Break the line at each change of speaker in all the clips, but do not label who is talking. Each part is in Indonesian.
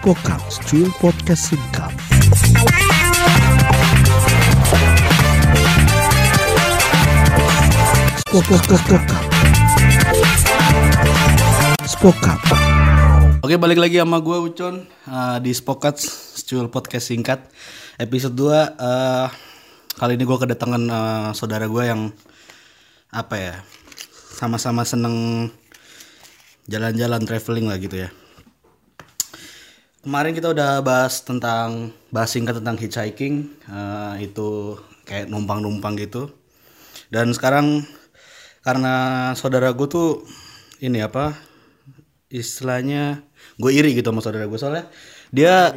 Spokap, Cuil Podcast Singkat. Spokap.
Oke balik lagi sama gue Ucon uh, di Spokat Cuil Podcast Singkat episode 2 uh, kali ini gue kedatangan uh, saudara gue yang apa ya sama-sama seneng jalan-jalan traveling lah gitu ya kemarin kita udah bahas tentang bahas singkat tentang hitchhiking uh, itu kayak numpang-numpang gitu. Dan sekarang karena saudara gue tuh ini apa istilahnya gue iri gitu sama saudara gue soalnya dia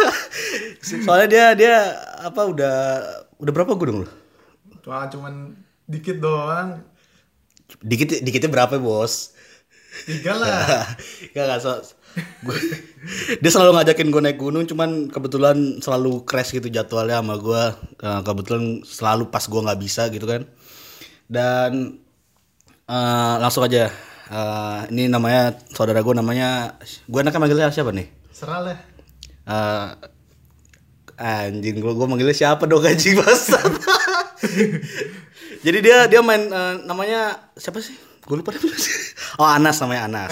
soalnya dia dia apa udah udah berapa gue dong lu?
Wah cuman dikit doang.
Dikit dikitnya berapa bos?
Tiga lah.
Gak gak so, dia selalu ngajakin gue naik gunung cuman kebetulan selalu crash gitu jadwalnya sama gue Nah, kebetulan selalu pas gue nggak bisa gitu kan. Dan eh, langsung aja. Eh, ini namanya saudara gue namanya gue enaknya manggilnya siapa nih?
Serah lah
Eh, anjing gue gue manggilnya siapa dong anjing basta jadi dia dia main eh, namanya siapa sih gue lupa oh Anas namanya Anas.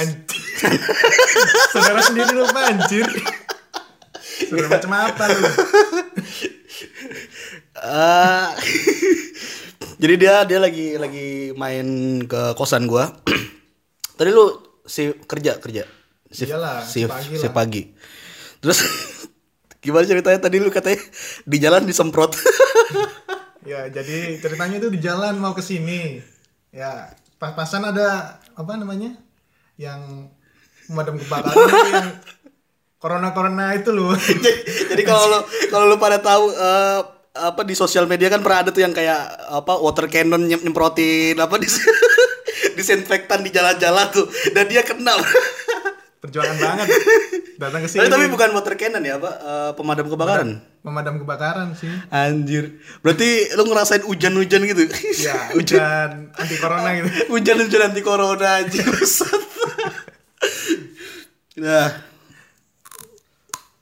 Saudara sendiri lu anjir Saudara macam apa lu
Eh, jadi dia dia lagi lagi main ke kosan gua. Tadi lu si kerja kerja. Si,
Iyalah,
si,
pagi
si pagi. Terus gimana ceritanya tadi lu katanya di jalan disemprot.
Ya jadi ceritanya itu di jalan mau ke sini Ya pas-pasan ada Apa namanya Yang Pemadam kebakaran yang Corona-corona itu loh
jadi kalau lu kalau lu pada tahu eh, apa di sosial media kan pernah ada tuh yang kayak apa water cannon nyem- nyemprotin apa dis disinfektan di jalan-jalan tuh dan dia kena.
Perjuangan banget Datang ke sini
tapi bukan water cannon ya, apa eh, pemadam kebakaran.
Pemadam kebakaran sih
Anjir. Berarti lu ngerasain hujan-hujan gitu.
Ya hujan anti corona gitu
Hujan-hujan anti corona anjir. Nah.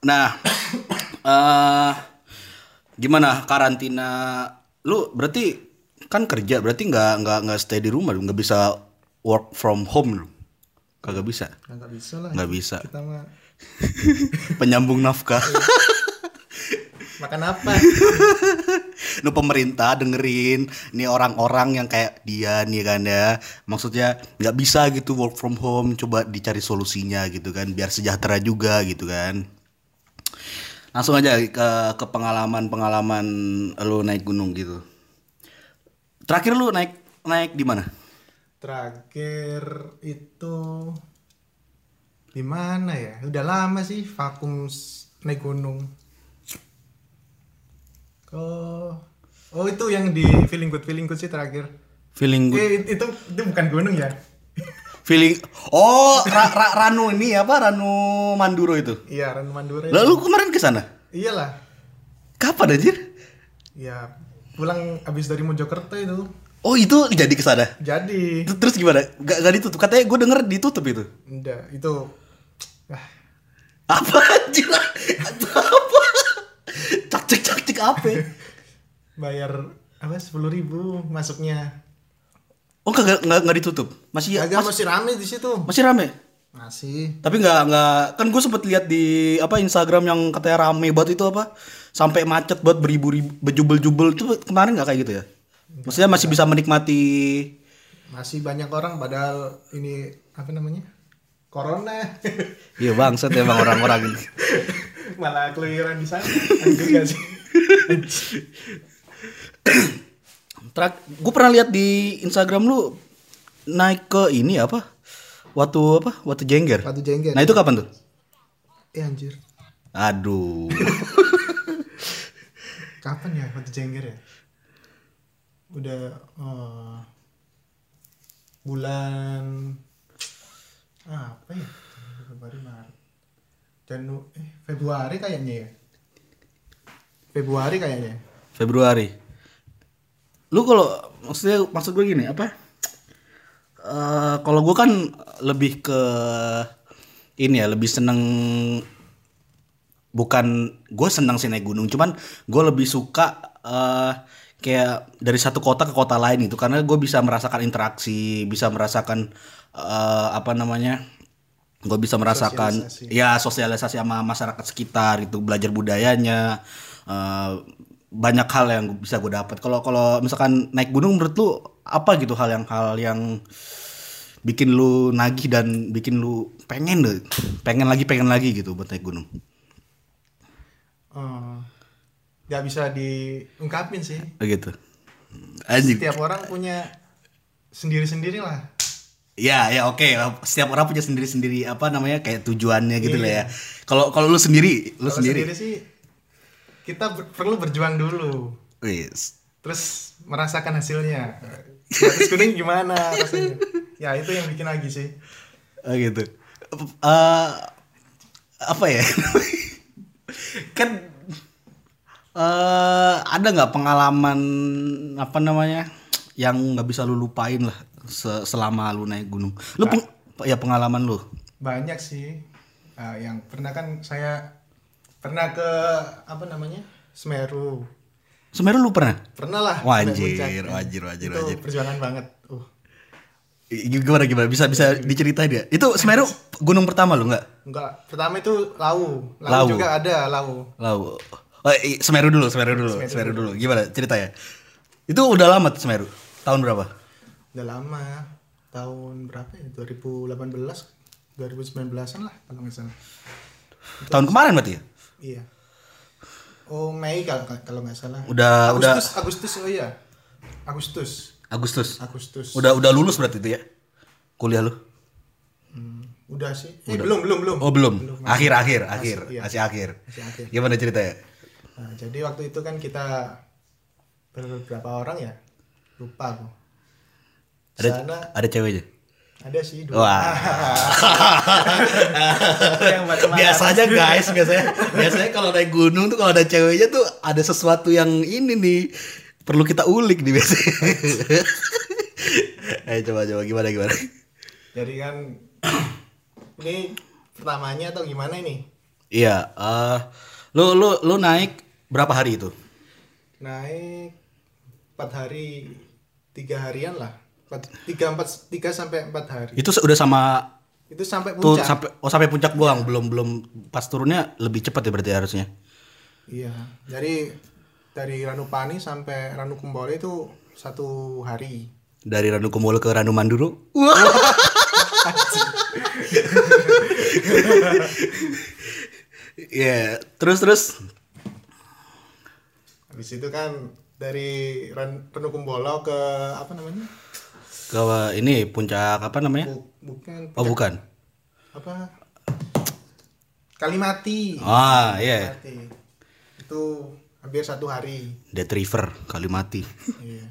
Nah. eh gimana karantina lu berarti kan kerja berarti nggak nggak nggak stay di rumah nggak bisa work from home lu kagak bisa.
Nggak bisa lah.
Nggak bisa.
Kita mah
penyambung nafkah.
Makan apa?
nu pemerintah dengerin. Nih orang-orang yang kayak dia nih kan ya. Maksudnya nggak bisa gitu work from home. Coba dicari solusinya gitu kan. Biar sejahtera juga gitu kan. Langsung aja ke ke pengalaman pengalaman lu naik gunung gitu. Terakhir lu naik naik di mana
Terakhir itu di mana ya? Udah lama sih vakum naik gunung. Oh, oh itu yang di feeling good feeling good sih terakhir.
feeling good
Eh, itu itu bukan gunung ya?
feeling oh ra, ra- ranu ini apa ranu manduro itu
Iya, Ran Mandura.
lalu kemarin ke sana
Iyalah.
kapan anjir
Ya, pulang abis dari Mojokerto itu.
Oh itu jadi ke sana?
Jadi,
terus gimana? Gak, gak ditutup. Katanya gue denger ditutup itu.
Enggak, itu. Ah,
apa anjir? Apa? Cak cek cak cek apa?
Bayar apa sepuluh ribu masuknya.
oh kagak nggak nggak ditutup? Masih
Agak
mas-
masih rame di situ.
masih rame?
Masih.
tapi nggak nggak kan gue sempet lihat di apa Instagram yang katanya rame banget itu apa? Sampai macet buat beribu-ribu bejubel-jubel. Itu kemarin nggak kayak gitu ya maksudnya masih bisa menikmati
Masih banyak orang padahal ini apa namanya? Corona.
iya bangsat emang orang-orang ini
Malah keluyuran di sana. Anjir gak sih?
Terak, gue pernah lihat di Instagram lu naik ke ini apa? Watu apa? Watu Jengger.
Watu Jengger.
Nah itu kapan tuh?
Eh anjir.
Aduh.
Kapan ya Watu Jengger ya? Udah eh, bulan apa ya? Februari Maret. Janu eh Februari kayaknya ya. Februari kayaknya.
Februari. Lu kalau maksudnya maksud gue gini apa? Eh kalau gue kan lebih ke ini ya lebih seneng bukan gue senang sih naik gunung cuman gue lebih suka eh kayak dari satu kota ke kota lain itu karena gue bisa merasakan interaksi bisa merasakan eh apa namanya gue bisa merasakan
Sosialisasi.
ya sosialisasi sama masyarakat sekitar gitu belajar budayanya eh, banyak hal yang bisa gue dapat kalau kalau misalkan naik gunung menurut lu apa gitu hal yang hal yang bikin lu nagih dan bikin lu pengen deh? Pengen lagi pengen lagi gitu buat naik gunung.
Eh, nggak bisa diungkapin sih.
Oh, gitu. Anjing.
Setiap orang punya sendiri-sendiri lah.
Ya ya oke. Setiap orang punya sendiri sendiri apa namanya kayak tujuannya gitu lah ya. kalau kalau lu sendiri lu
Kalau
sendiri,
sendiri sih kita ber- perlu berjuang dulu.
Wis.
terus merasakan hasilnya. Atas gunung gimana rasanya? Ya itu yang bikin lagi sih.
Oh gitu. Eh apa ya? kan eh ada nggak pengalaman apa namanya yang nggak bisa lu lupain lah se- selama lu naik gunung? Lu peng- ya pengalaman lu.
banyak sih Ah, yang pernah kan saya pernah ke apa namanya Semeru
Semeru lu pernah?
pernah lah
Wajir, wajir, wajir,
itu
wajir.
perjuangan banget uh
Gimana gimana bisa bisa diceritain ya? Itu Semeru gunung pertama lu nggak?
enggak pertama itu Lau Lau,
Lau.
juga ada Lau
Lau. Oh, Semeru dulu, Semeru dulu, Semeru dulu. Gimana ceritanya? Itu udah lama tuh Semeru. Tahun berapa?
udah lama tahun berapa ya 2018 2019an lah kalau nggak salah
Tahun kemarin berarti ya?
iya oh Mei kalau kalau nggak salah
Udah udah
Agustus Agustus oh iya Agustus
Agustus.
Agustus
Udah udah lulus berarti itu ya? Kuliah lu?
Hmm, udah sih eh belum belum belum
Oh belum. Akhir akhir akhir
iya.
masih akhir.
Masih akhir.
Gimana ceritanya?
Nah, jadi waktu itu kan kita beberapa orang ya lupa aku
Ada
sana
ada ceweknya.
ada sih dua
Wah. biasanya guys, biasanya biasanya kalau naik gunung tuh kalau ada ceweknya tuh ada sesuatu yang ini nih perlu kita ulik nih biasanya. Ayo coba coba gimana gimana.
jadi kan ini pertamanya atau gimana ini
Iya, eh lu lu lu naik berapa hari itu?
naik empat hari tiga harian lah. Tiga empat tiga sampai empat hari.
Itu udah sama
itu sampai
tuh
puncak.
sampai oh sampai puncak doang, belum belum pas turunnya lebih cepat ya berarti harusnya.
iya. Jadi dari Ranupani sampai Ranukumbole itu satu hari.
Dari Ranu Kumbolo ke Ranu Manduru. Iya, terus terus
habis itu kan dari Ran Ranukumbolo ke apa namanya
ke ini puncak apa namanya?
Bu- bukan
Oh bukan.
apa Kalimati
Ah iya,
Kalimati itu hampir satu hari
Dead River Kalimati.
Iya.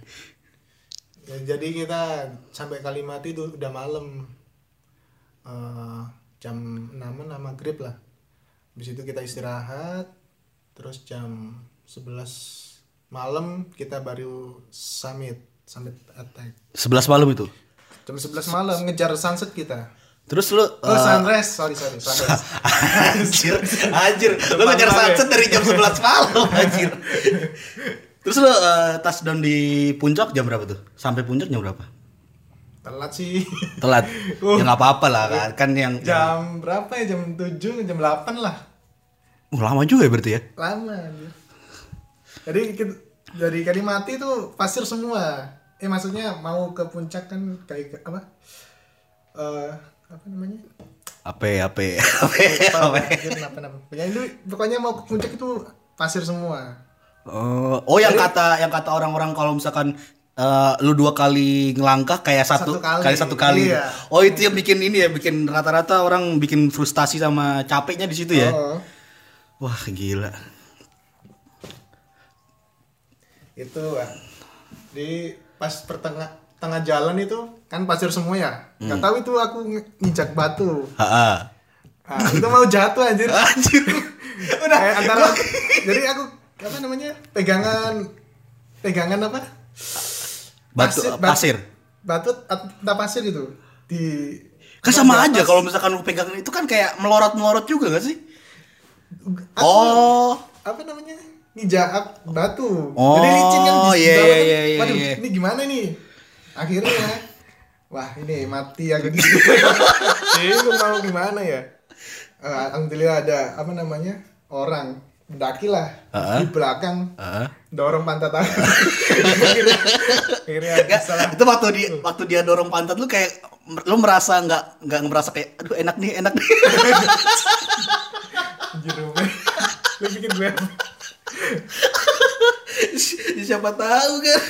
Ya, jadi kita sampai Kalimati itu udah malam Eh, jam 6 an maghrib lah. Habis itu kita istirahat, terus jam 11 malam kita baru summit, summit attack.
11 malam itu.
Jam 11 malam ngejar sunset kita.
Terus lu
Oh,
eh,
sunrise, sorry sorry, sunrise.
anjir, anjir, lu ngejar
lupa,
sunset dari jam 11 malam anjir. Terus lu eh, touchdown di puncak jam berapa tuh? Sampai puncak jam berapa?
Telat sih.
Telat.
Oh.
Ya nggak apa-apa lah kan. Kan yang
jam berapa ya? Jam 7, jam 8 lah.
Oh, lama juga ya berarti ya?
lama. Jadi kita- dari Kalimati itu pasir semua eh maksudnya mau ke puncak kan kayak apa eh apa namanya
Ape, ape, ape,
kenapa kenapa pokoknya itu pokoknya mau ke puncak itu pasir semua
Oh, oh yang kata yang kata orang-orang kalau misalkan eh, lu dua kali ngelangkah kayak satu,
Satu kali.
satu kali.
Iya.
Oh itu yang bikin ini ya, bikin rata-rata orang bikin frustasi sama capeknya di situ ya.
Oh,
Wah gila.
Itu ah. di pas pertengah tengah jalan itu kan pasir semua ya? Nggak tahu itu aku nginjak batu.
Ha
ah, itu mau jatuh anjir.
Anjir.
udah. Antara jadi aku apa namanya pegangan pegangan apa?
Batu
Pasir-
pasir.
batu atau pasir gitu. Di
Kan sama
di
aja kalau misalkan lu pegang itu kan kayak melorot-melorot juga gak sih?
Aku-
Oh.
apa namanya nijak batu.
Oh,
jadi licin kan di
iya, iya,
waduh
iya.
ini gimana nih? Akhirnya wah ini mati aku di bingung mau gimana ya? Eh, alhamdulillah ada apa namanya orang mendaki lah
Heeh.
di belakang
Heeh.
dorong pantat. Aku akhirnya akhirnya salah
itu waktu dia waktu dia dorong pantat lu kayak lu merasa nggak nggak merasa kayak aduh enak nih enak nih.
Jeruk lu bikin gue?
Siapa tahu kan?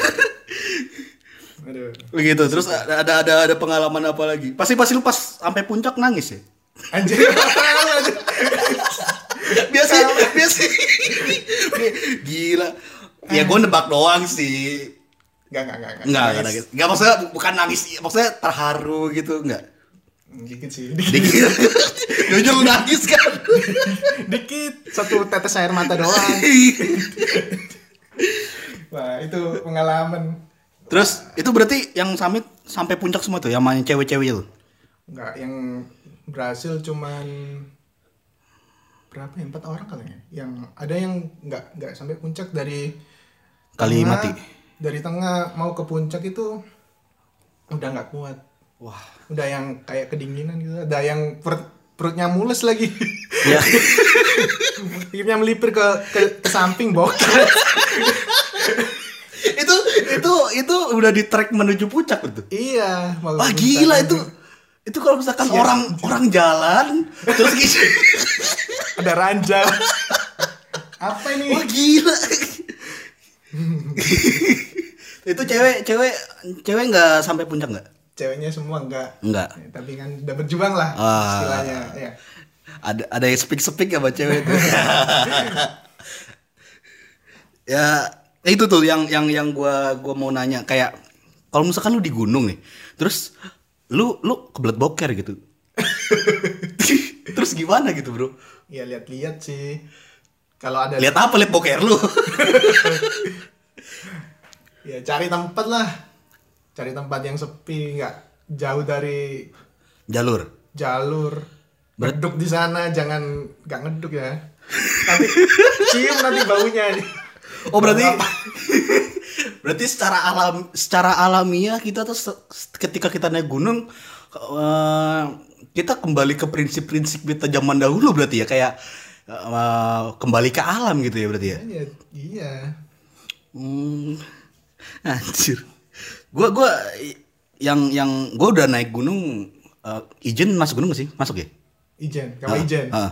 Aduh.
Begitu. Terus ada ada ada, pengalaman apa lagi? Pasti pasti lu pas sampai puncak nangis ya?
Anjir anjir.
biasa biasa. Gila. Ya gue nebak doang sih.
Enggak, enggak, enggak,
Enggak, enggak nangis. Enggak maksudnya bukan nangis, maksudnya terharu gitu, enggak.
Dikit sih,
Dikit. Jujur lu nangis kan.
dikit satu tetes air mata doang wah itu pengalaman
Terus itu berarti yang summit sampai puncak semua tuh, yang main cewek-cewek itu.
nggak yang berhasil cuman berapa ya empat orang kali ya yang ada yang nggak nggak sampai puncak dari
Kali
tengah-
mati.
dari tengah mau ke puncak itu udah nggak kuat
Wah.
udah yang kayak kedinginan gitu ada yang perut perutnya mules lagi
Ya.
akhirnya melipir ke ke, ke samping bokeh
itu itu itu udah di track menuju puncak itu.
iya
Wah gila itu. Itu kalau misalkan
Iya.
orang orang jalan terus gitu.
ada ranjang apa ini
Wah gila. itu cewek cewek cewek nggak sampai puncak nggak?
Ceweknya semua enggak.
Enggak.
Ya, tapi kan udah berjuang lah
Ah.
istilahnya ya.
Ada ada yang speak speak ya cewek itu. Ya itu tuh yang yang yang gua gua mau nanya. Kayak kalau misalkan lu di gunung nih terus lu lu kebelet boker gitu. Terus gimana gitu bro?
Ya lihat-lihat sih. Kalau ada
lihat apa lihat boker lu?
Ya cari tempat lah cari tempat yang sepi nggak jauh dari
jalur?
jalur. Ngeduk di sana jangan nggak ngeduk ya. Nanti cium nanti baunya
oh berarti berarti secara alam secara alamiah kita tuh ketika kita naik gunung eh, kita kembali ke prinsip-prinsip kita zaman dahulu berarti ya kayak eh, kembali ke alam gitu ya berarti ya?
Ya, iya.
Hmm, anjir. Gua gua i- yang yang gua udah naik gunung eh, Ijen masuk gunung gak sih? Masuk ya?
ijen kamu
Ah,
ijen
ah.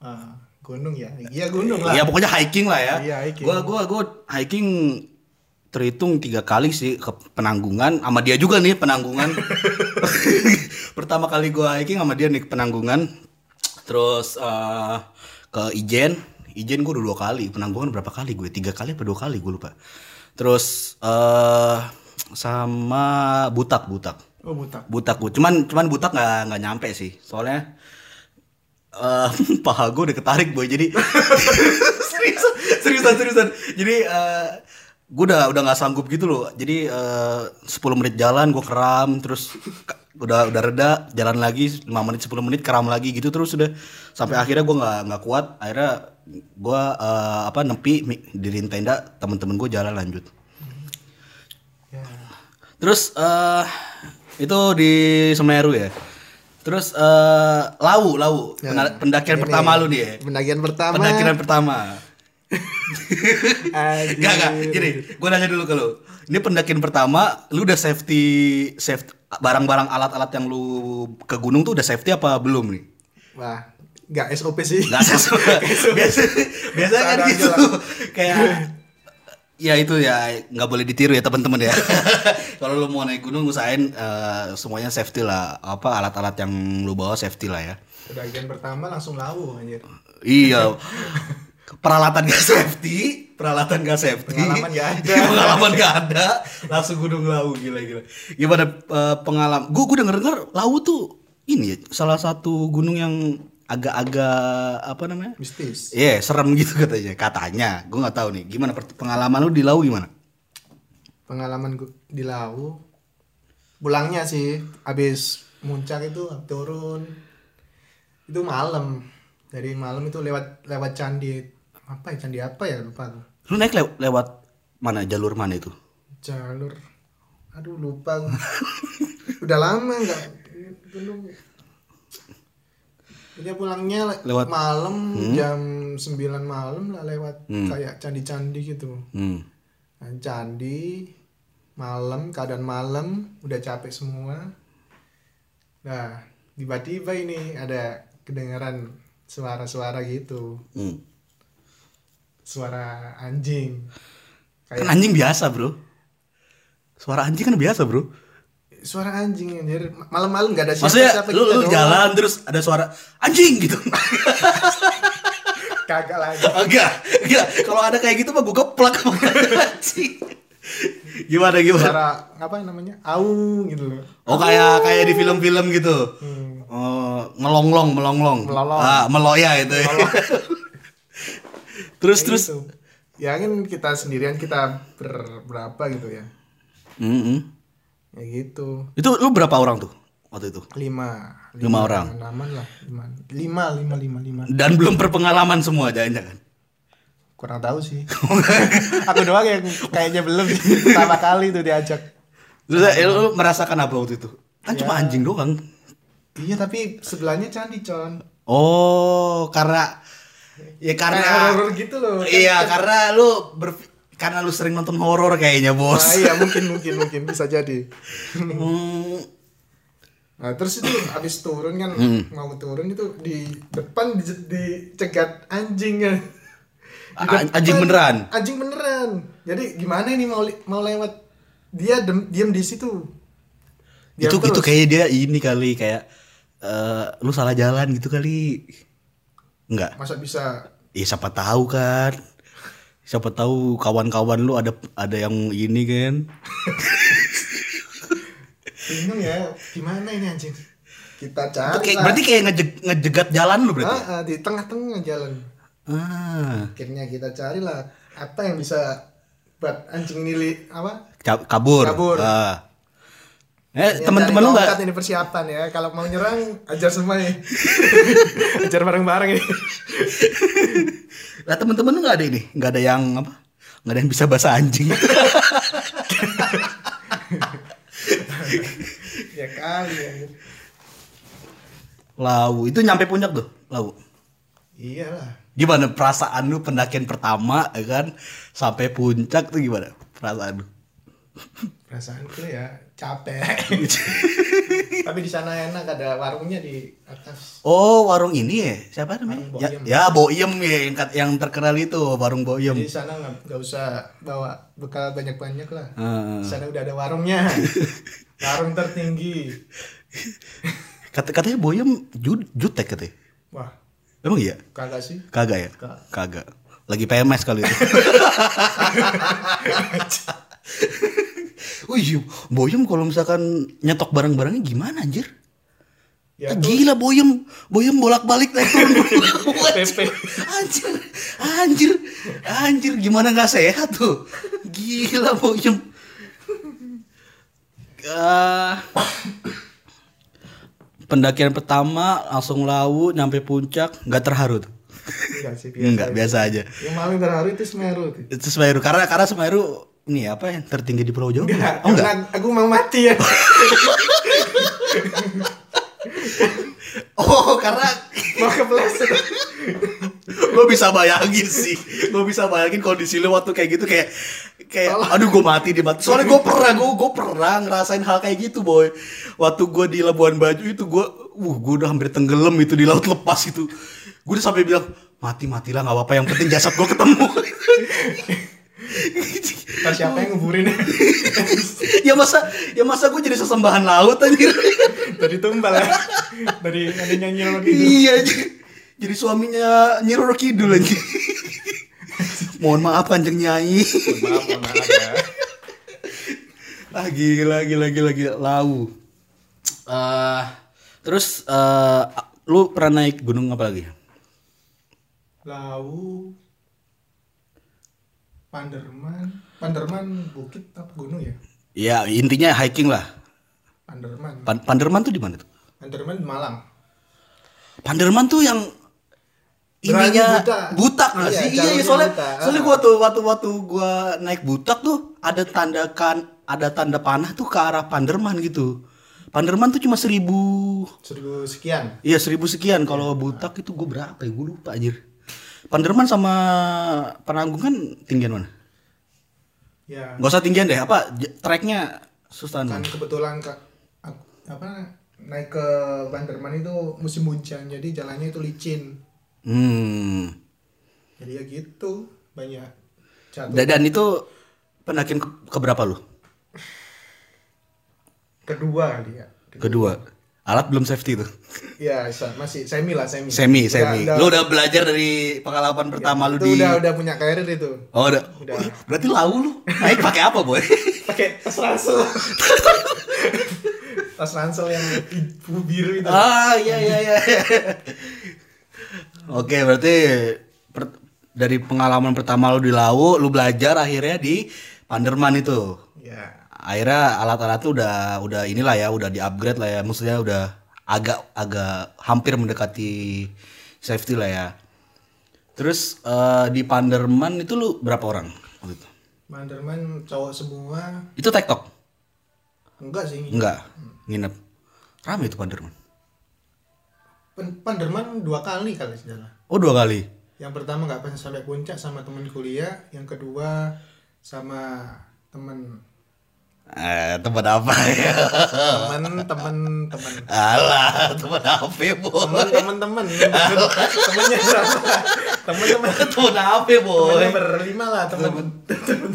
Ah, gunung ya iya gunung lah
Ya pokoknya hiking lah ya.
Iya, hiking.
Gua gua gua hiking terhitung tiga kali sih ke penanggungan sama dia juga nih penanggungan. Pertama kali gua hiking sama dia nih ke penanggungan. Terus eh, ke Ijen, Ijen gua udah dua kali. Penanggungan berapa kali gue? Tiga kali apa dua kali gue lupa. Terus eh sama Butak Butak.
oh butak
Butak gue. Cuman cuman Butak nggak nggak nyampe sih. Soalnya eh paha gue udah ketarik boy. Jadi seriusan seriusan seriusan. Jadi eh gue udah udah nggak sanggup gitu loh. Jadi eh 10 menit jalan gue keram terus udah udah reda jalan lagi 5 menit 10 menit keram lagi gitu terus udah sampai akhirnya gue nggak nggak kuat akhirnya gue eh, apa nepi mi- diriin tenda temen-temen gue jalan lanjut Terus eh itu di Semeru ya. Terus eh Lau, Lau, Pena- pendakian
Ini,
pertama lu nih ya.
pendakian pertama
Pendakian pertama. Gak, gak, gini, gue nanya dulu ke lu. Ini pendakian pertama, lu udah safety, safety barang-barang alat-alat yang lu ke gunung tuh udah safety apa belum nih?
wah nggak SOP sih
Gak sesuai. biasa, biasanya kan gitu. Kayak ya itu ya nggak boleh ditiru ya teman-teman ya. Kalau lu mau naik gunung usahain eh, semuanya safety lah. Apa alat-alat yang lu bawa safety lah ya.
pendakian pertama langsung lawu anjir
Iya. Peralatan gak safety, peralatan gak safety.
Pengalaman gak ada.
pengalaman gak ada, langsung gunung Lawu gila gila. Gimana eh, pengalaman? Gue gue denger Lawu tuh ini ya, salah satu gunung yang agak-agak apa namanya?
mistis
Iya, serem gitu katanya. Katanya, gue nggak tahu nih. Gimana pengalaman lu di Lawu gimana?
pengalaman gua di lawu pulangnya sih habis muncak itu turun itu malam dari malam itu lewat lewat candi apa ya candi apa ya lupa.
Lu naik lew- lewat mana? Jalur mana itu?
jalur aduh lupa udah lama nggak belum dia pulangnya le-
Lewat-
malam jam 9 malam lah lewat
Hmm.
kayak candi-candi gitu
Hmm.
Nah, candi malam keadaan malam udah capek semua nah tiba-tiba ini ada kedengaran suara-suara gitu
Hmm.
suara anjing
Kan anjing biasa, Bro. Suara anjing kan biasa, Bro.
Suara anjing anjir malam-malam gak ada
Maksudnya
siapa-siapa
lu,
kita
lu
doang.
jalan terus ada suara anjing gitu.
kagak lagi
Enggak, enggak. Kalau ada kayak gitu mah gue geplak sama anjing. Gimana gimana?
suara apa namanya au gitu loh
Oh kayak kayak di film-film gitu.
Hmm.
Oh, melonglong, melonglong.
Melolong.
Ah, meloya itu. ya. terus
Kayak
terus.
gitu. ya kan kita sendirian kita ber- berapa gitu ya
Mm-mm.
Ya gitu
Itu lu berapa orang tuh waktu itu?
lima
Lima orang.
enaman lah lima lima lima lima lima
Dan belum berpengalaman semua jangan-jangan.
kurang tahu sih aku doang yang kayaknya belum pertama kali tuh diajak
Terus eh, lu, merasakan apa waktu itu? Kan cuma
Ya.
anjing doang.
iya tapi sebelahnya candi con
Oh, karena ya karena
horor gitu loh
Iya, karena lu ber, karena lu sering nonton horor kayaknya, Bos.
iya mungkin mungkin mungkin bisa jadi
Hmm,
Nah terus itu habis turun kan
Hmm.
mau turun itu di depan di, dicegat anjing kan. Di depan,
anjing beneran?
Anjing beneran. Jadi gimana ini mau mau lewat dia dem, diam di situ. Diam
itu itu
terus.
kayak dia ini kali kayak eh, lu salah jalan gitu kali. Enggak.
masa bisa
Ya siapa tahu kan. Siapa tahu kawan-kawan lu ada ada yang ini kan.
bingung ya gimana ini anjing. Kita
Itu
cari.
kayak,
lah.
berarti kayak ngejeg- ngejegat jalan lu berarti.
Ah, ah, di tengah-tengah jalan.
Ah,
Akhirnya kita carilah apa yang bisa buat anjing ini li- apa?
kabur.
Kabur.
Ah. Eh, teman-teman lu nggak
tongkat ini persiapan ya. Kalau mau nyerang ajar semua nih. ajar bareng-bareng ya.
Lah teman-teman lu nggak ada ini, nggak ada yang apa? Nggak ada yang bisa bahasa anjing.
ya kali ya.
Lau, itu nyampe puncak tuh, Lau.
Iyalah.
Gimana perasaan lu pendakian pertama ya kan sampai puncak tuh gimana perasaan lu?
Perasaanku ya capek. Tapi di sana enak ada warungnya di atas.
Oh, warung ini ya? Siapa namanya?
Warung
Ya,
Boyem.
ya Boyem ya yang, yang terkenal itu, warung Boyem.
Jadi di sana nggak usah bawa bekal banyak-banyak lah.
Heeh.
Di sana udah ada warungnya. Warung tertinggi.
Kata katanya Boyem jud, jutek katanya.
Wah,
Emang iya?
kagak sih.
Kagak ya?
Kagak.
Lagi PMS kali itu. Wih, Boyem kalau misalkan nyetok barang-barangnya gimana anjir?
Ya
Ah,
tuh
Gila Boyem, Boyem bolak-balik naik turun. Anjir, anjir, anjir, gimana nggak sehat tuh? Gila Boyem. Ah, pendakian pertama langsung lawu nyampe puncak nggak terharu tuh?
Enggak sih biasa.
Enggak, biasa aja.
Yang paling terharu itu Semeru.
Itu Semeru karena karena Semeru ini apa yang tertinggi di Pulau Jawa?
Enggak,
Oh enggak.
aku mau mati ya.
Oh, karena
mau kepleset.
gue bisa bayangin sih gue bisa bayangin kondisi lu waktu kayak gitu kayak kayak aduh gue mati di mati soalnya gue pernah gue gue pernah ngerasain hal kayak gitu boy waktu gue di Labuan Bajo itu gue uh gue udah hampir tenggelam itu di laut lepas itu gue udah sampai bilang mati matilah nggak apa-apa yang penting jasad gue ketemu.
Ntar siapa yang nguburin?
Ya masa ya masa gue jadi sesembahan laut anjir.
Dari tumbal ya. Dari ada nyanyi lagi
iya jadi suaminya Nyi Roro Kidul anjir. Mohon maaf kanjeng nyai.
Maaf mohon maaf ya.
Ah gila gila gila gila. Lau. Eh, terus eh, lu pernah naik gunung apa lagi
lau Panderman Panderman bukit apa gunung ya?
Ya intinya hiking lah.
Panderman.
Pan- Panderman tuh di mana tuh?
Panderman Malang.
Panderman tuh yang ininya
buta.
butak nggak
Iya,
sih? Iya, iya
jalurnya
soalnya
buta.
soalnya gua tuh waktu waktu gua naik butak tuh ada tandakan ada tanda panah tuh ke arah Panderman gitu. Panderman tuh cuma seribu
seribu sekian.
Iya seribu sekian. Kalau butak itu gue berapa ya? Gue lupa anjir Panderman sama Penanggungan tinggian mana?
ya.
Gak usah tinggian deh apa treknya susah
kan kebetulan kak apa naik ke Banderman itu musim hujan jadi jalannya itu licin.
Hmm.
Jadi ya gitu banyak jatuh.
Dan, dan itu pendakian ke, keberapa lu?
kedua kali ya.
Kedua alat belum safety tuh.
Ya sa- masih semi lah semi.
Semi
Udah-
semi.
udah-
lu udah belajar dari pengalaman pertama lu
itu
di
udah udah punya karir itu.
Oh udah,
Udah.
Berarti lau lu. Naik pakai apa boy?
Pakai tas ransel. Tas ransel yang biru itu.
Ah iya iya iya. Oke berarti per- dari pengalaman pertama lu di Lawu, lu belajar akhirnya di Panderman itu.
Ya
Akhirnya alat-alat tuh udah udah inilah ya, udah di-upgrade lah ya. Maksudnya udah agak agak hampir mendekati safety lah ya. Terus eh, di Panderman itu lu berapa orang waktu itu?
Banderman cowok semua
Itu tektok?
enggak sih
Enggak, nginep. Rame itu Panderman.
Panderman dua kali kali sejarah
Oh dua kali.
yang pertama nggak pas sampai puncak sama temen kuliah yang kedua sama temen
Eh, tempat apa ya?
temen temen temen
Alah, teman apa boy?
temen temen temen temennya berapa temen temen
Teman apa boy?
temennya berlima lah temen temen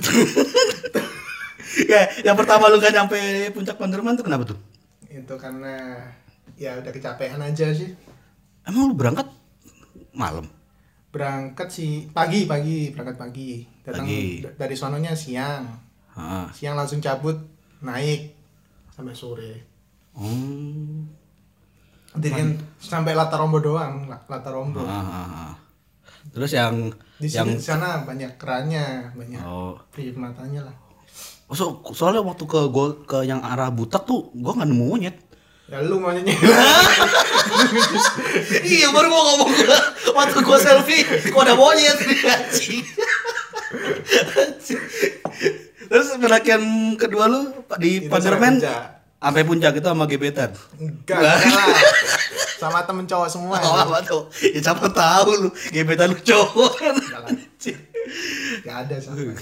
ya, yang pertama lu gak nyampe puncak Panderman tuh kenapa tuh?
itu karena ya udah kecapean aja sih
Emang lu berangkat malam?
berangkat sih pagi pagi berangkat pagi datang
Pagi.
dari sononya siang
Heeh.
siang langsung cabut naik sampai sore
Oh.
Nanti kan sampai latar rombo doang la- latar rombo
Ah. Terus yang
di
yang
sini di sana banyak kerannya banyak
oh,
priuk matanya lah
so, soalnya waktu ke gua ke yang arah butak tuh gua nggak nemu monyet.
ya lu maunya
iya baru mau ngomong gua waktu gua selfie kok ada monyet anjing. Terus pendakian kedua lu di
Itu
Panderman
sampai puncak.
itu sama gebetan.
enggak enggak lah sama temen cowok semua
Oh, apa tuh? Ya siapa tahu lu gebetan lu cowok kan.
Gak ada sama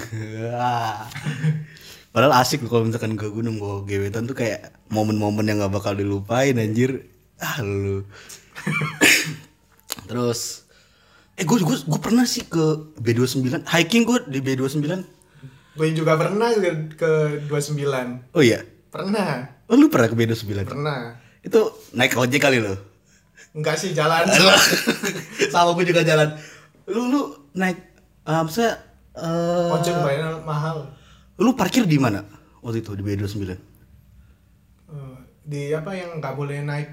Ah. Padahal asik kalau misalkan ke gunung bawa gebetan tuh kayak momen-momen yang gak bakal dilupain anjir. Ah lu. Terus eh gue gue gue pernah sih ke B29 hiking gue di B29.
Gue juga pernah ke, ke 29
Oh iya.
pernah
Oh lu pernah ke B29?
pernah
Itu naik ojek kali lo.
enggak sih jalan
Sama gue juga jalan. Lu lu naik uh, maksudnya eh,
ojek bayar mahal
lu parkir di mana waktu itu di B29?
Eh, di apa yang nggak boleh naik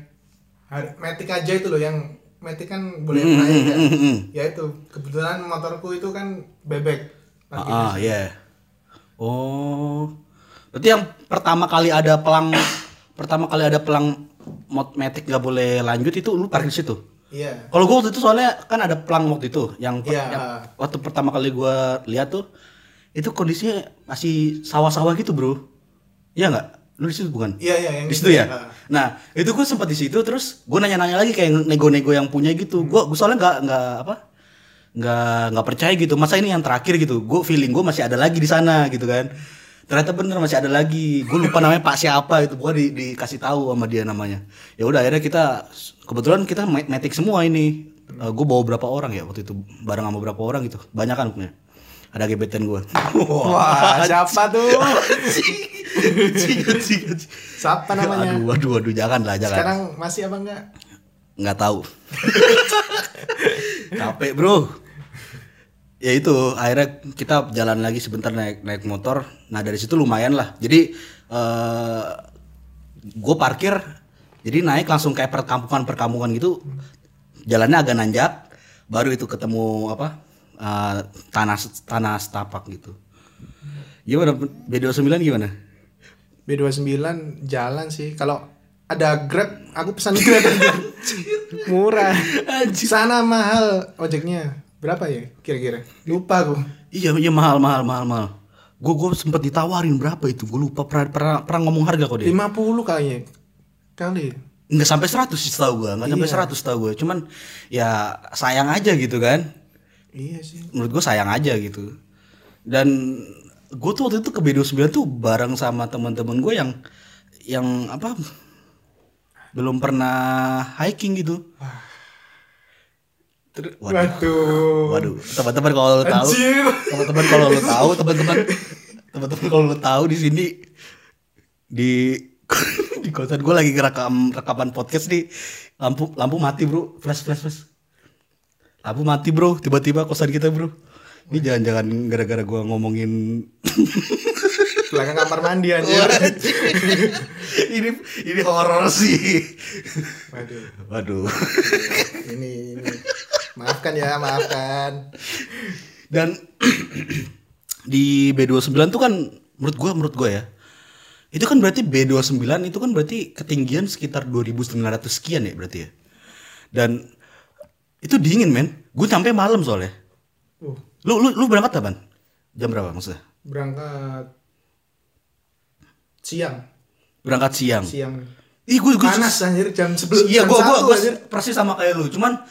metik aja itu loh yang metik kan boleh
Hmm,
naik
hmm.
ya itu kebetulan motorku itu kan bebek
Ah,
Parkir
ah, iya. Oh. Berarti yang pertama kali ada pelang pertama kali ada pelang mod matic nggak boleh lanjut itu lu parkir situ.
iya
Kalau gua waktu itu soalnya kan ada pelang waktu itu yang, per-
Iya.
yang waktu pertama kali gua lihat tuh itu kondisinya masih sawah-sawah gitu, Bro. Iya nggak? Lu di situ bukan?
iya iya yang
di
itu
situ ya.
Ah.
Nah itu gue sempat di situ terus gue nanya-nanya lagi kayak nego-nego yang punya gitu. Gue gue soalnya nggak nggak apa nggak nggak percaya gitu. Masa ini yang terakhir gitu. Gue feeling gue masih ada lagi di sana gitu kan. Ternyata bener masih ada lagi. Gue lupa namanya Pak siapa itu. Gue di, dikasih tahu sama dia namanya. Ya udah akhirnya kita kebetulan kita metik semua ini. gue bawa berapa orang ya waktu itu bareng sama berapa orang gitu. Banyak kan punya. Ada gebetan gue.
wah siapa tuh siapa namanya
Aduh, aduh, aduh, jangan lah, jangan.
sekarang masih apa enggak
nggak tahu capek bro ya itu akhirnya kita jalan lagi sebentar naik naik motor. Nah dari situ lumayan lah. Jadi eh gue parkir. Jadi naik langsung kayak perkampungan perkampungan gitu. Jalannya agak nanjak. Baru itu ketemu apa eh, tanah tanah setapak gitu. Gimana? B29 gimana?
B29 jalan sih. Kalau ada Grab aku pesan Grab. Murah. Sana mahal ojeknya. Berapa ya kira-kira? Lupa aku.
Iya, iya mahal, mahal, mahal, mahal. Gue gue sempet ditawarin berapa itu? Gue lupa pernah, pernah, pernah ngomong harga kok dia.
50 kayaknya. Kali.
Nggak sampai 100 sih setahu gue, nggak sampai
Iya.
100 setahu gue. Cuman ya sayang aja gitu kan.
Iya sih.
Menurut gue sayang aja gitu. Dan gue tuh waktu itu ke B29 tuh bareng sama teman-teman gue yang yang apa belum pernah hiking gitu. Ter- waduh,
Waduh.
waduh, teman-teman kalau lo tahu, teman-teman kalau lo tahu, teman-teman, teman-teman kalau lo tahu di sini di di kosan gue lagi ngerekam rekaman podcast nih. Lampu lampu mati bro. Flash flash flash. Lampu mati bro. Tiba-tiba kosan kita bro. Ini jangan-jangan gara-gara gue ngomongin
Belakang kamar mandi anjir.
ini ini horor sih.
Waduh.
waduh.
Ini, ini. Maafkan ya, maafkan.
dan di B29 tuh kan menurut gua menurut gua ya itu kan berarti B29 itu kan berarti ketinggian sekitar 2900 sekian ya berarti ya dan itu dingin men gue sampai malam soalnya
Uh,
lu lu lu berangkat kapan jam berapa maksudnya
berangkat siang.
berangkat siang
Siang.
ih gue gue
Panas anjir jam 11
iya gue gue
1
gue
anjir.
persis sama kayak lu cuman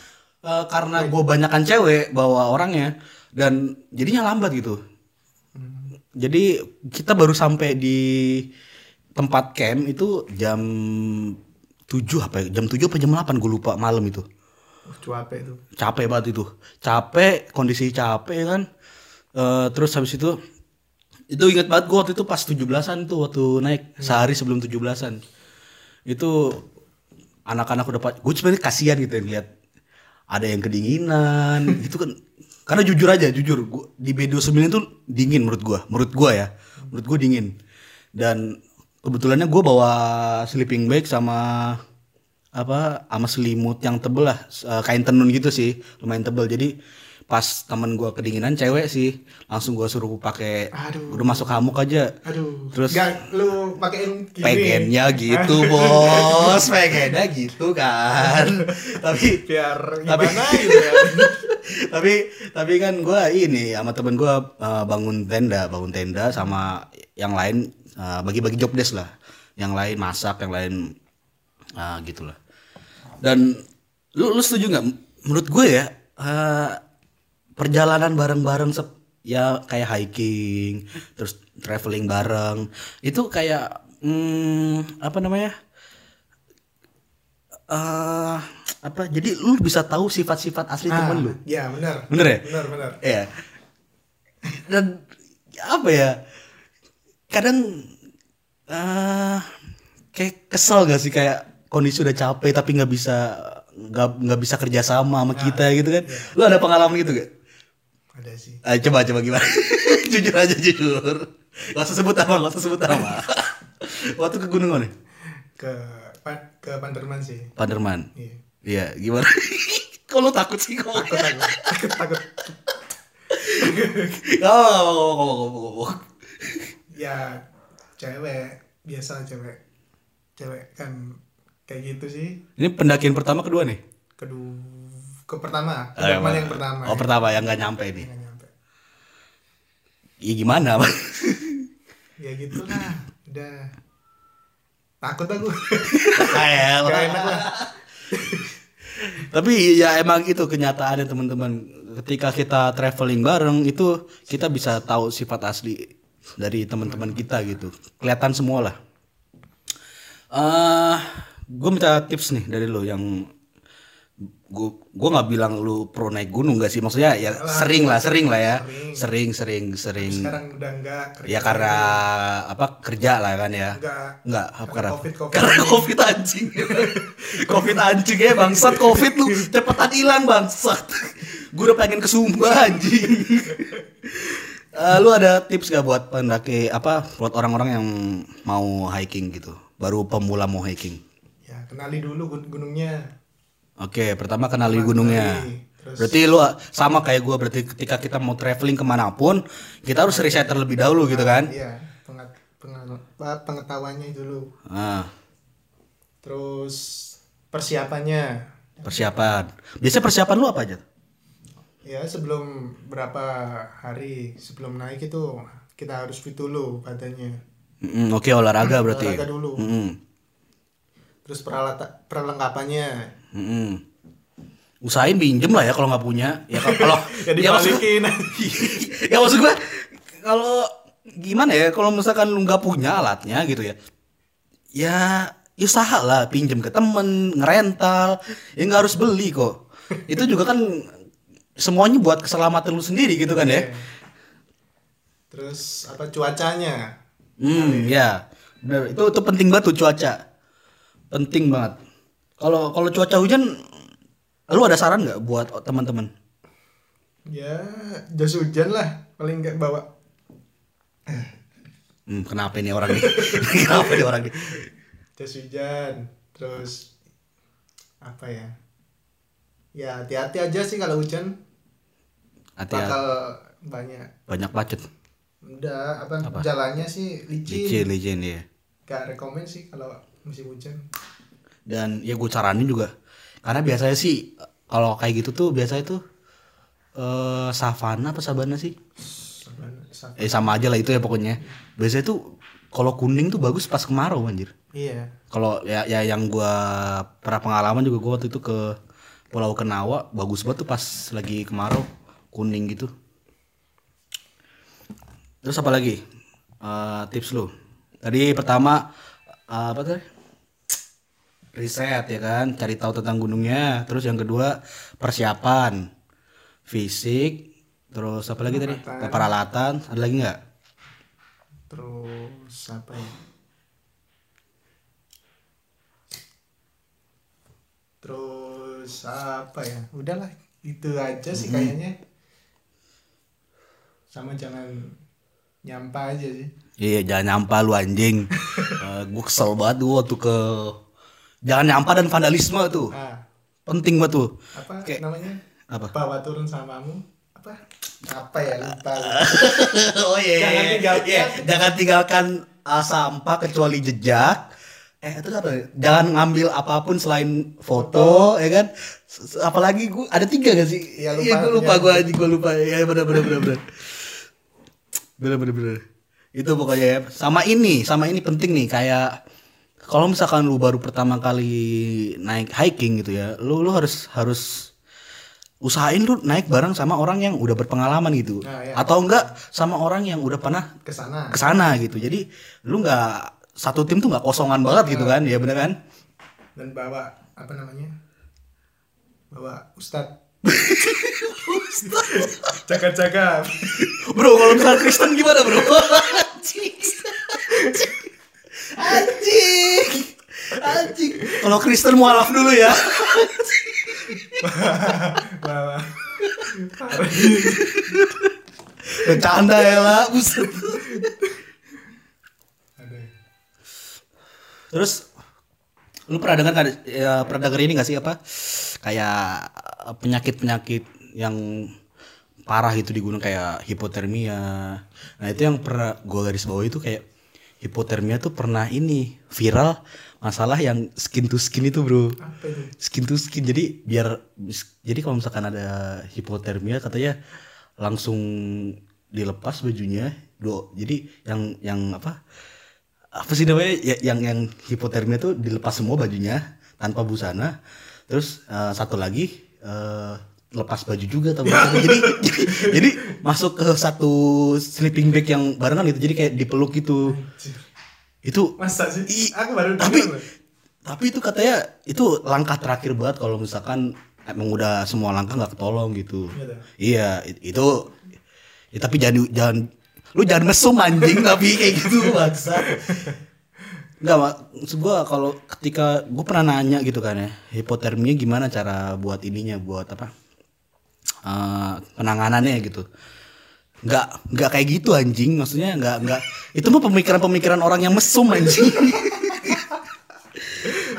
eh, karena gue banyakan cewek bawa orangnya dan jadinya lambat gitu. Jadi kita baru sampai di tempat camp itu jam 7 apa ya? jam 7 apa jam 8 gue lupa malam itu.
Uh, capek tuh.
capek banget itu. Capek kondisi capek kan. Eh, terus habis itu itu ingat banget gue waktu itu pas 17-an tuh waktu naik sehari sebelum 17-an itu anak-anak udah gue sebenarnya kasihan gitu ya lihat ada yang kedinginan. Gitu kan karena jujur aja jujur. Gua, di B29 itu dingin menurut gua. Menurut gua ya. Menurut gua dingin. Dan kebetulannya gue bawa sleeping bag sama apa sama selimut yang tebel lah. Eh, kain tenun gitu sih. Lumayan tebel. Jadi pas temen gua kedinginan cewek sih langsung gua suruh pakai
Aduh.
udah masuk hamuk aja
Aduh.
Terus-
Gak, lu pakein gini.
pengennya gitu bos pengennya gitu kan tapi
biar
Tapi-
gimana gitu ya.
tapi tapi kan gua ini sama temen gua eh, bangun tenda bangun tenda sama yang lain eh, bagi-bagi job desk lah yang lain masak yang lain ah gitulah dan lu lu setuju nggak menurut gue ya eh, perjalanan bareng-bareng sep- ya kayak hiking terus traveling bareng itu kayak hmm, apa namanya eh apa jadi lu bisa tahu sifat-sifat asli
Ah,
temen lu
ya benar.
Bener ya?
Benar, benar.
Iya. Dan apa ya? Kadang eh kayak kesel gak sih kayak kondisi udah capek tapi nggak bisa nggak nggak bisa kerja sama sama kita gitu kan? Lu ada pengalaman gitu gak?
Ada sih.
Ah, coba coba gimana? jujur aja jujur. Gak usah sebut nama, gak usah sebut nama. Waktu ke gunung mana?
Ke Pa- ke Panderman sih.
Panderman.
Iya.
Iya, gimana? Kok lu takut sih kok?
Takut takut takut
ngomong, ngomong, ngomong, ngomong.
Ya cewek biasa cewek. Cewek kan kayak gitu sih.
Ini pendakian pertama kedua nih?
Kedua ke pertama, ke
Oh, yang
teman
mana?
yang pertama.
Oh pertama yang nggak nyampe nih.
Nggak nyampe.
Ya gimana bang?
Ya gitu lah. Udah. Takut aku.
Kayak
enak lah.
Tapi ya emang itu kenyataannya teman-teman. Ketika kita traveling bareng itu kita bisa tahu sifat asli dari teman-teman kita gitu. Kelihatan semua lah. Eh, gue minta tips nih dari lo yang gue gue nggak bilang lu pro naik gunung gak sih maksudnya ya sering lah sering lah ya sering sering sering
Sekarang udah enggak kerja.
ya karena apa kerja lah kan ya
Enggak.
Enggak, apa karena
Covid, Covid.
Karena Covid anjing. covid anjing ya bangsat Covid lu cepetan hilang bangsat. Gue udah pengen ke Sumba anjing. Eh, lu ada tips gak buat pendaki apa buat orang-orang yang mau hiking gitu, baru pemula mau hiking?
Ya kenali dulu gun- gunungnya.
Oke, pertama kenali gunungnya.
Terus-
Berarti lu sama kayak gua berarti ketika kita mau traveling ke mana pun kita harus riset terlebih dahulu gitu kan?
Iya. Pengat, pengat, pengetahuannya dulu.
Ah,
Terus persiapannya
Persiapan. Biasanya persiapan lu apa aja?
ya sebelum berapa hari sebelum naik itu kita harus fit dulu katanya
Mm, Oke olahraga berarti.
olahraga dulu
Mm-mm.
terus peralatan perlengkapannya
Mm-mm. Usahain pinjem lah ya kalau nggak punya. Ya kalau- kalau
ya
ya maksud ya maksud gue kalau gimana ya kalau misalkan lu nggak punya alatnya gitu ya ya ya usaha lah pinjem ke temen ngerental ya nggak harus beli kok. Itu juga kan semuanya buat keselamatan lu sendiri gitu kan ya.
Iya. terus apa cuacanya?
Hmm ya. Itu itu penting banget tuh cuaca. Penting banget kalau kalau cuaca hujan lu ada saran nggak buat teman-teman?
Ya jas hujan lah paling nggak bawa.
Hmm, kenapa ini orang nih kenapa ini orang nih
jas hujan terus apa ya? Ya hati-hati aja sih kalau hujan.
Hati-hati.
Bakal banyak.
Banyak macet.
Udah apa, jalannya sih licin.
Licin licin ya
gak rekomen sih kalau musim hujan
dan ya gue saranin juga. Karena biasanya sih kalau kayak gitu tuh biasanya tuh eh savana apa sabana sih?
Saban- sa-
eh sama aja lah itu ya pokoknya. Biasanya tuh kalau kuning tuh bagus pas kemarau anjir.
Iya.
Kalau ya, ya yang gua pernah pengalaman juga gua waktu itu ke Pulau Kenawa bagus banget tuh pas lagi kemarau kuning gitu. Terus apa lagi? Eh, tips lu. Tadi pertama eh, apa tadi riset ya kan? Cari tahu tentang gunungnya. Terus yang kedua persiapan. Fisik terus apa lagi tadi?
Peralatan.
ada lagi nggak?
Terus apa ya? Terus apa ya? Udahlah itu aja sih kayaknya. Sama jangan nyampah aja sih.
Iya jangan nyampah lu anjing. gue kesel banget gua waktu ke jangan nyampah dan vandalisme tuh.
ah
Penting banget tuh.
apa
Kayak-
namanya
Apa?
bawa turun samamu apa apa ya lupa
oh iya.
Jangan tinggalkan.
Iya, jangan tinggalkan uh, sampah kecuali jejak. Eh itu apa? ya? Jangan ngambil apa pun selain foto, ya kan? Apalagi gua ada tiga gak sih?
Iya, lupa.
Iya gue lupa
Iya.
gue anjing gue lupa. Ya benar benar benar benar. Benar benar benar. Itu pokoknya ya. Sama ini, sama ini penting nih kayak kalau misalkan lu baru pertama kali naik hiking gitu ya, lu lu harus harus usahain lu naik bareng sama orang yang udah berpengalaman gitu.
Nah, iya.
Atau enggak sama orang yang udah pernah
ke
sana ke sana gitu. Jadi lu nggak satu tim tuh nggak kosongan banget gitu kan? Ya bener kan?
dan bawa apa namanya bawa ustad jaga-jaga
Bro, kalau misalnya Kristen gimana, Bro? Anjing. Anjing. Kalau Kristen mualaf dulu ya. Bercanda ya lah, buset. Terus lu pernah dengar ya, pernah denger ini gak sih apa kayak penyakit-penyakit yang parah gitu di gunung kayak hipotermia. Nah itu yang pernah gua garis bawah itu kayak hipotermia tuh pernah ini viral masalah yang skin to skin itu bro.
apa itu?
Skin to skin. Jadi biar jadi kalau misalkan ada hipotermia katanya langsung dilepas bajunya do jadi yang yang apa apa sih namanya Ya- yang yang hipotermia tuh dilepas semua bajunya tanpa busana. Terus eh, satu lagi eh, lepas baju juga atau busana. jadi, jadi jadi masuk ke satu sleeping bag yang barengan gitu jadi kayak dipeluk gitu itu
masa sih
I-
aku baru
tapi
denger loh.
tapi itu katanya itu langkah terakhir banget kalau misalkan emang udah semua langkah nggak ketolong gitu
Iya,
iya it- itu ya, tapi jangan jangan lu jangan mesum anjing tapi kayak gitu bangsa Enggak, mak maksud gua kalau ketika gua pernah nanya gitu kan ya, hipotermia gimana cara buat ininya, buat apa? Eh, penanganannya gitu. Enggak, enggak kayak gitu anjing, maksudnya enggak enggak itu mah pemikiran-pemikiran orang yang mesum anjing.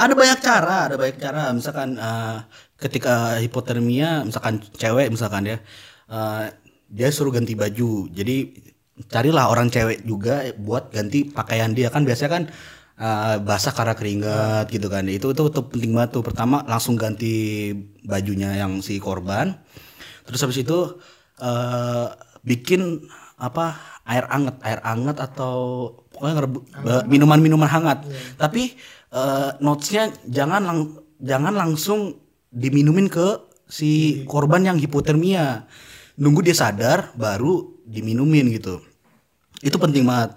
ada banyak cara, ada banyak cara. Misalkan eh, ketika hipotermia, misalkan cewek misalkan ya, eh, dia suruh ganti baju. Jadi carilah orang cewek juga buat ganti pakaian dia kan biasanya kan eh, basah karena keringat gitu kan itu itu tuh penting banget tuh pertama langsung ganti bajunya yang si korban terus habis itu eh bikin apa air anget air anget atau pokoknya eh, minuman-minuman hangat. Tapi eh, notesnya jangan lang jangan langsung diminumin ke si korban yang hipotermia. Nunggu dia sadar baru diminumin gitu. Itu penting banget.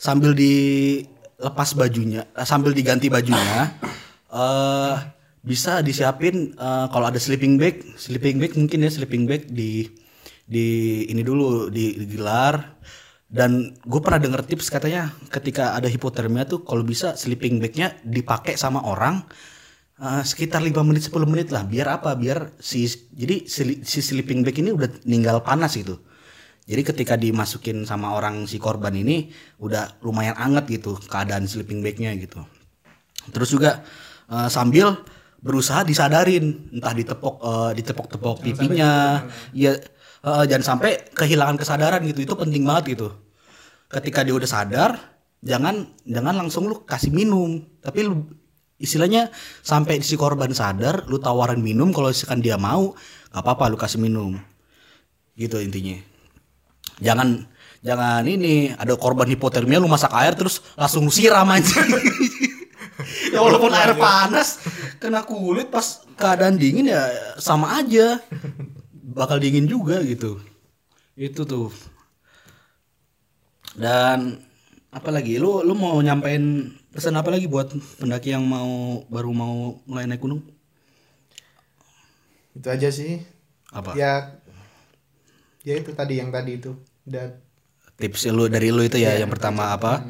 Sambil dilepas bajunya sambil diganti bajunya eh bisa disiapin eh, kalau ada sleeping bag sleeping bag mungkin ya sleeping bag di di ini dulu di- digelar dan gue pernah denger tips katanya ketika ada hipotermia tuh kalau bisa sleeping bagnya dipakai sama orang eh, sekitar 5 menit 10 menit lah. Biar apa? Biar si jadi si, si sleeping bag ini udah ninggal panas gitu. Jadi ketika dimasukin sama orang si korban ini udah lumayan anget gitu keadaan sleeping bagnya gitu. Terus juga eh, sambil berusaha disadarin. Entah ditepok eh, ditepok-tepok pipinya, ya eh, jangan sampai kehilangan kesadaran gitu. Itu penting banget gitu. Ketika dia udah sadar jangan jangan langsung lu kasih minum. Tapi lu istilahnya sampai si korban sadar lu tawarin minum. Kalau misalkan dia mau gak apa-apa lu kasih minum. Gitu intinya. Jangan jangan ini ada korban hipotermia lu masak air terus langsung lu siram aja ya walaupun air panas kena kulit pas keadaan dingin ya sama aja. Bakal dingin juga gitu. Itu tuh. Dan apa lagi lu lu mau nyampein pesan apa lagi buat pendaki yang mau baru mau mulai naik gunung?
Itu aja sih.
apa?
Ya ya itu tadi yang tadi itu. Udah
tips lu dari lu itu ya yang pertama apa?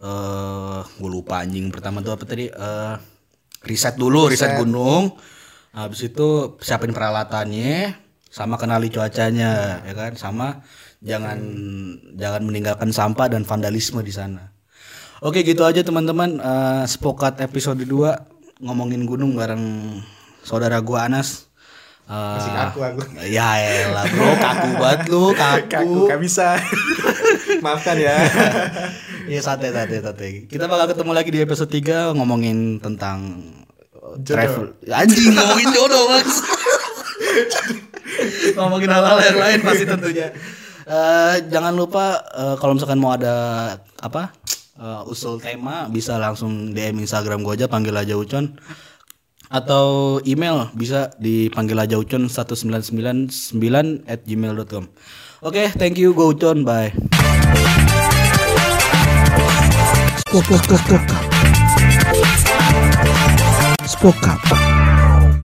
Eh gue lupa anjing pertama tuh apa tadi? Eh riset dulu riset, gunung habis itu siapin peralatannya sama kenali cuacanya ya kan sama jangan jangan meninggalkan sampah dan vandalisme di sana oke gitu aja teman-teman Eh, sepokat episode 2 ngomongin gunung bareng saudara gua Anas Eh,
masih kaku aku.
ya elah bro kaku banget lu kaku
Kaku gak bisa. Maafkan ya.
Iya santai santai santai. Kita bakal ketemu lagi di episode 3 ngomongin tentang uh, travel. Anjing ngomongin jodoh mas. ngomongin hal-hal yang lain pasti tentunya. Eh, jangan lupa eh, kalau misalkan mau ada apa eh, usul tema bisa langsung DM Instagram gue aja panggil aja Ucon atau email bisa dipanggil aja Ucon 1999 at gmail.com Oke, thank you, go Ucon, bye.
Spoke up. Spoke up. Spoke up.